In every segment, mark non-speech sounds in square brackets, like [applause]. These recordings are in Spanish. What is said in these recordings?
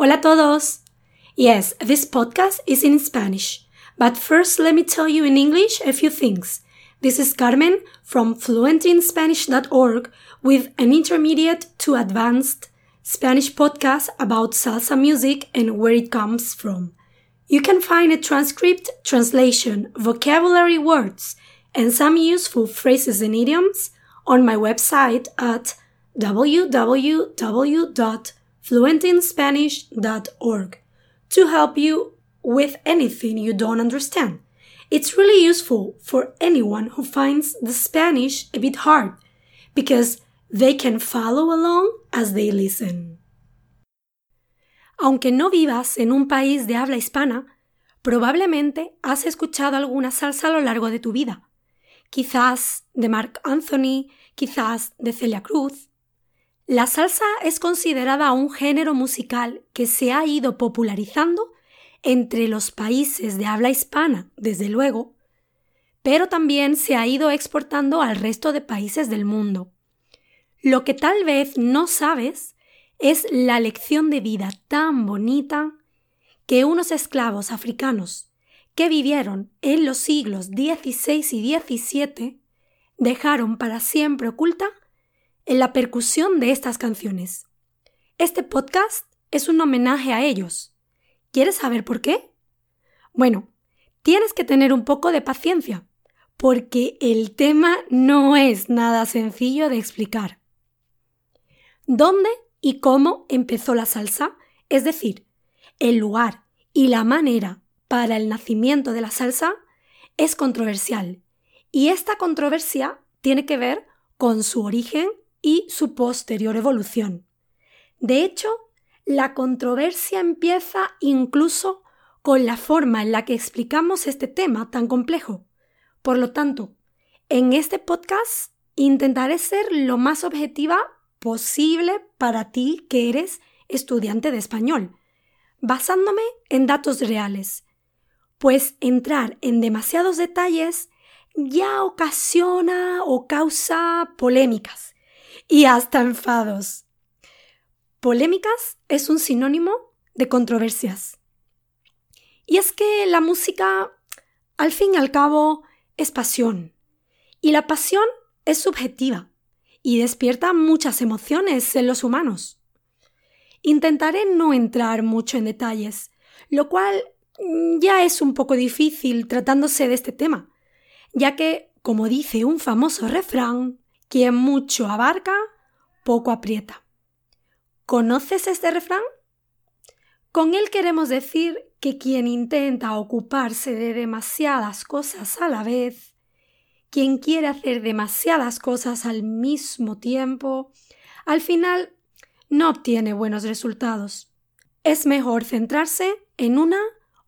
Hola a todos! Yes, this podcast is in Spanish. But first, let me tell you in English a few things. This is Carmen from fluentinspanish.org with an intermediate to advanced Spanish podcast about salsa music and where it comes from. You can find a transcript, translation, vocabulary words, and some useful phrases and idioms on my website at www.fluentinspanish.org to help you with anything you don't understand. It's really useful for anyone who finds the Spanish a bit hard because they can follow along as they listen. Aunque no vivas en un país de habla hispana, probablemente has escuchado alguna salsa a lo largo de tu vida. Quizás de Mark Anthony, quizás de Celia Cruz. La salsa es considerada un género musical que se ha ido popularizando entre los países de habla hispana, desde luego, pero también se ha ido exportando al resto de países del mundo. Lo que tal vez no sabes es la lección de vida tan bonita que unos esclavos africanos que vivieron en los siglos XVI y XVII dejaron para siempre oculta en la percusión de estas canciones. Este podcast es un homenaje a ellos, ¿Quieres saber por qué? Bueno, tienes que tener un poco de paciencia, porque el tema no es nada sencillo de explicar. ¿Dónde y cómo empezó la salsa? Es decir, el lugar y la manera para el nacimiento de la salsa es controversial, y esta controversia tiene que ver con su origen y su posterior evolución. De hecho, la controversia empieza incluso con la forma en la que explicamos este tema tan complejo. Por lo tanto, en este podcast intentaré ser lo más objetiva posible para ti que eres estudiante de español, basándome en datos reales, pues entrar en demasiados detalles ya ocasiona o causa polémicas y hasta enfados. Polémicas es un sinónimo de controversias. Y es que la música, al fin y al cabo, es pasión. Y la pasión es subjetiva y despierta muchas emociones en los humanos. Intentaré no entrar mucho en detalles, lo cual mm, ya es un poco difícil tratándose de este tema, ya que, como dice un famoso refrán, quien mucho abarca, poco aprieta. ¿Conoces este refrán? Con él queremos decir que quien intenta ocuparse de demasiadas cosas a la vez, quien quiere hacer demasiadas cosas al mismo tiempo, al final no obtiene buenos resultados. Es mejor centrarse en una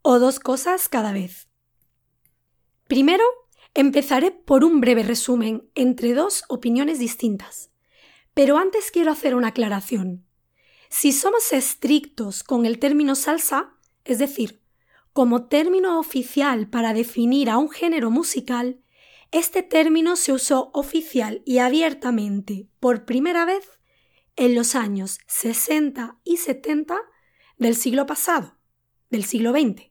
o dos cosas cada vez. Primero, empezaré por un breve resumen entre dos opiniones distintas. Pero antes quiero hacer una aclaración. Si somos estrictos con el término salsa, es decir, como término oficial para definir a un género musical, este término se usó oficial y abiertamente por primera vez en los años 60 y 70 del siglo pasado, del siglo XX,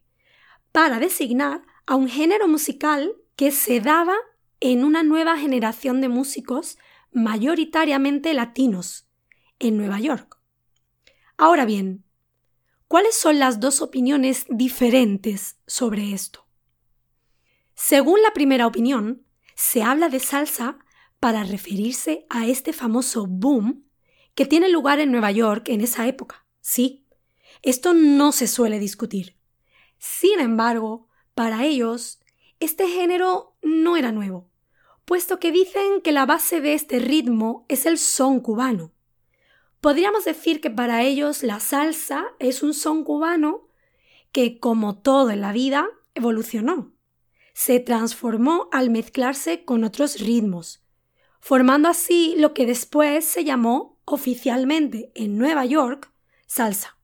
para designar a un género musical que se daba en una nueva generación de músicos mayoritariamente latinos en Nueva York. Ahora bien, ¿cuáles son las dos opiniones diferentes sobre esto? Según la primera opinión, se habla de salsa para referirse a este famoso boom que tiene lugar en Nueva York en esa época. Sí, esto no se suele discutir. Sin embargo, para ellos, este género no era nuevo, puesto que dicen que la base de este ritmo es el son cubano. Podríamos decir que para ellos la salsa es un son cubano que, como todo en la vida, evolucionó. Se transformó al mezclarse con otros ritmos, formando así lo que después se llamó oficialmente en Nueva York salsa.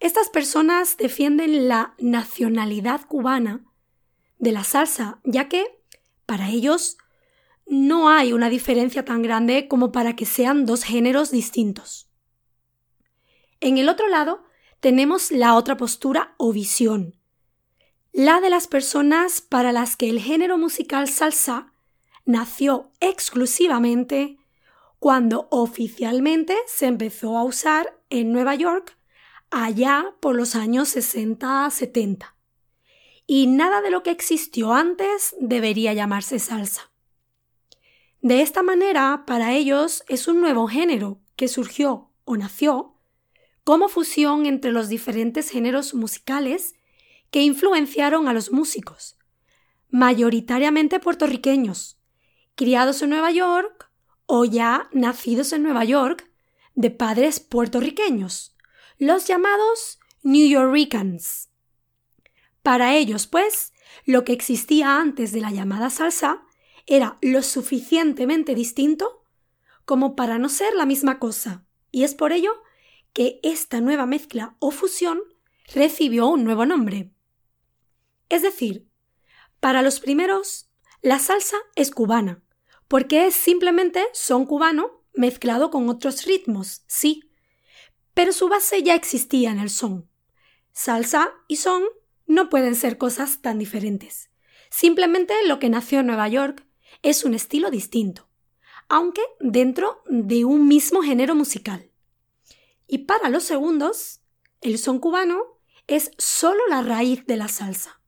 Estas personas defienden la nacionalidad cubana de la salsa, ya que para ellos no hay una diferencia tan grande como para que sean dos géneros distintos. En el otro lado, tenemos la otra postura o visión, la de las personas para las que el género musical salsa nació exclusivamente cuando oficialmente se empezó a usar en Nueva York allá por los años 60-70. Y nada de lo que existió antes debería llamarse salsa. De esta manera, para ellos es un nuevo género que surgió o nació como fusión entre los diferentes géneros musicales que influenciaron a los músicos, mayoritariamente puertorriqueños, criados en Nueva York o ya nacidos en Nueva York de padres puertorriqueños, los llamados New Yorkers. Para ellos, pues, lo que existía antes de la llamada salsa era lo suficientemente distinto como para no ser la misma cosa, y es por ello que esta nueva mezcla o fusión recibió un nuevo nombre. Es decir, para los primeros, la salsa es cubana, porque es simplemente son cubano mezclado con otros ritmos, sí, pero su base ya existía en el son. Salsa y son no pueden ser cosas tan diferentes. Simplemente lo que nació en Nueva York es un estilo distinto, aunque dentro de un mismo género musical. Y para los segundos, el son cubano es solo la raíz de la salsa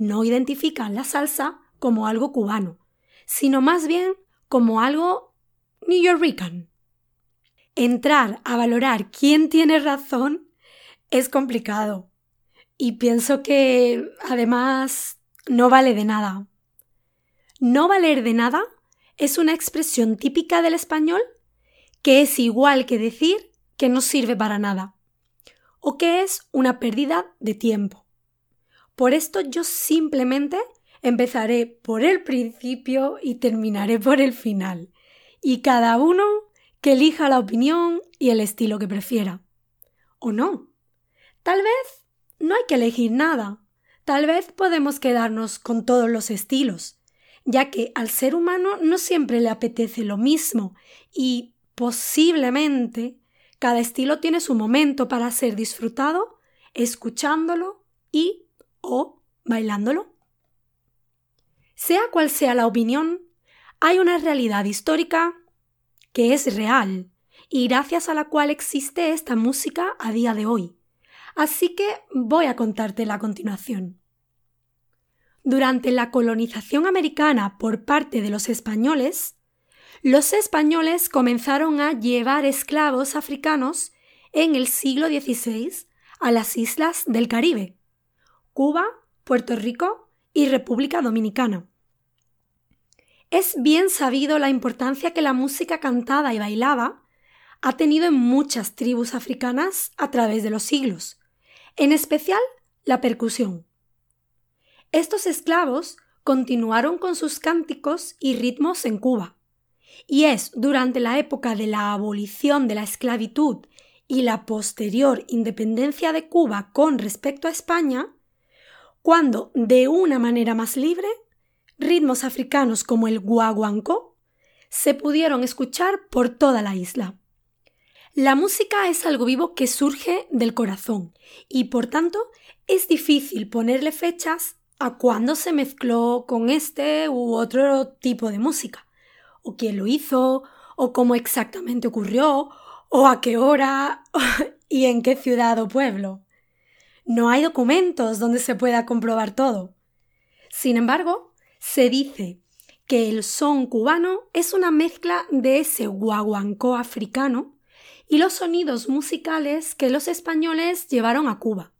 no identifican la salsa como algo cubano, sino más bien como algo New Yorkican. Entrar a valorar quién tiene razón es complicado y pienso que además no vale de nada. No valer de nada es una expresión típica del español que es igual que decir que no sirve para nada o que es una pérdida de tiempo. Por esto yo simplemente empezaré por el principio y terminaré por el final. Y cada uno que elija la opinión y el estilo que prefiera. ¿O no? Tal vez no hay que elegir nada. Tal vez podemos quedarnos con todos los estilos, ya que al ser humano no siempre le apetece lo mismo y posiblemente cada estilo tiene su momento para ser disfrutado, escuchándolo y o bailándolo. Sea cual sea la opinión, hay una realidad histórica que es real y gracias a la cual existe esta música a día de hoy. Así que voy a contártela a continuación. Durante la colonización americana por parte de los españoles, los españoles comenzaron a llevar esclavos africanos en el siglo XVI a las islas del Caribe, Cuba, Puerto Rico y República Dominicana. Es bien sabido la importancia que la música cantada y bailada ha tenido en muchas tribus africanas a través de los siglos, en especial la percusión. Estos esclavos continuaron con sus cánticos y ritmos en Cuba, y es durante la época de la abolición de la esclavitud y la posterior independencia de Cuba con respecto a España cuando, de una manera más libre, ritmos africanos como el guaguancó se pudieron escuchar por toda la isla. La música es algo vivo que surge del corazón y por tanto es difícil ponerle fechas a cuándo se mezcló con este u otro tipo de música, o quién lo hizo, o cómo exactamente ocurrió, o a qué hora [laughs] y en qué ciudad o pueblo. No hay documentos donde se pueda comprobar todo. Sin embargo, se dice que el son cubano es una mezcla de ese guaguancó africano y los sonidos musicales que los españoles llevaron a Cuba.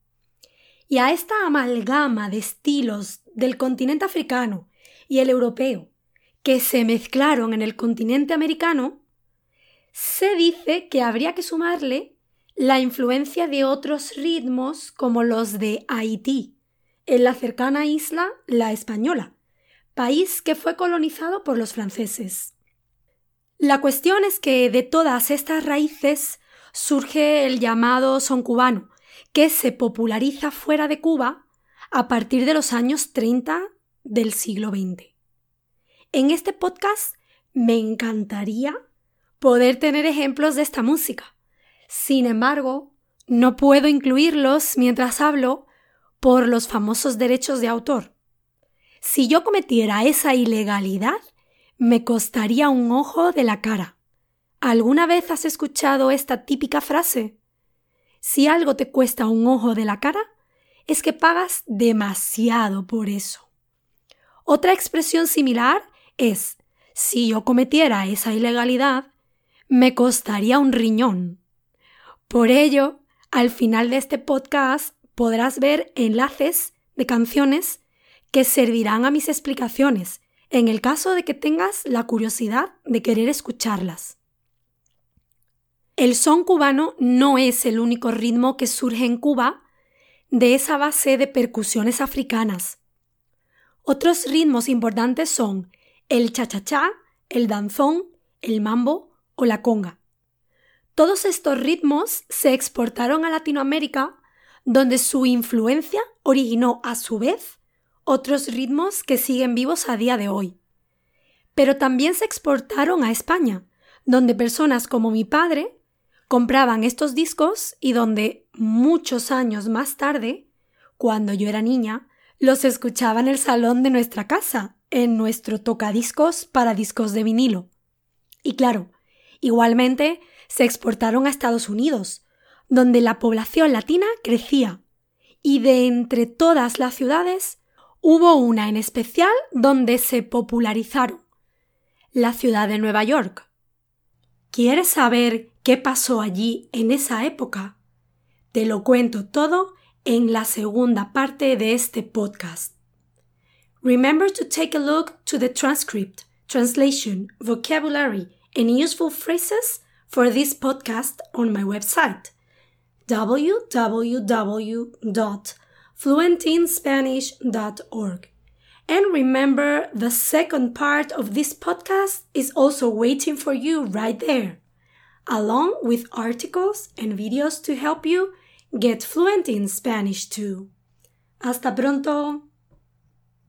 Y a esta amalgama de estilos del continente africano y el europeo que se mezclaron en el continente americano, se dice que habría que sumarle la influencia de otros ritmos como los de Haití, en la cercana isla La Española, país que fue colonizado por los franceses. La cuestión es que de todas estas raíces surge el llamado son cubano, que se populariza fuera de Cuba a partir de los años 30 del siglo XX. En este podcast me encantaría poder tener ejemplos de esta música, sin embargo, no puedo incluirlos mientras hablo por los famosos derechos de autor. Si yo cometiera esa ilegalidad, me costaría un ojo de la cara. ¿Alguna vez has escuchado esta típica frase? Si algo te cuesta un ojo de la cara, es que pagas demasiado por eso. Otra expresión similar es si yo cometiera esa ilegalidad, me costaría un riñón. Por ello, al final de este podcast podrás ver enlaces de canciones que servirán a mis explicaciones en el caso de que tengas la curiosidad de querer escucharlas. El son cubano no es el único ritmo que surge en Cuba de esa base de percusiones africanas. Otros ritmos importantes son el cha-cha-cha, el danzón, el mambo o la conga. Todos estos ritmos se exportaron a Latinoamérica, donde su influencia originó a su vez otros ritmos que siguen vivos a día de hoy. Pero también se exportaron a España, donde personas como mi padre compraban estos discos y donde muchos años más tarde, cuando yo era niña, los escuchaba en el salón de nuestra casa, en nuestro tocadiscos para discos de vinilo. Y claro, igualmente se exportaron a Estados Unidos, donde la población latina crecía, y de entre todas las ciudades hubo una en especial donde se popularizaron, la ciudad de Nueva York. ¿Quieres saber qué pasó allí en esa época? Te lo cuento todo en la segunda parte de este podcast. Remember to take a look to the transcript, translation, vocabulary, and useful phrases for this podcast on my website www.fluentinspanish.org. And remember, the second part of this podcast is also waiting for you right there, along with articles and videos to help you get fluent in Spanish too. Hasta pronto!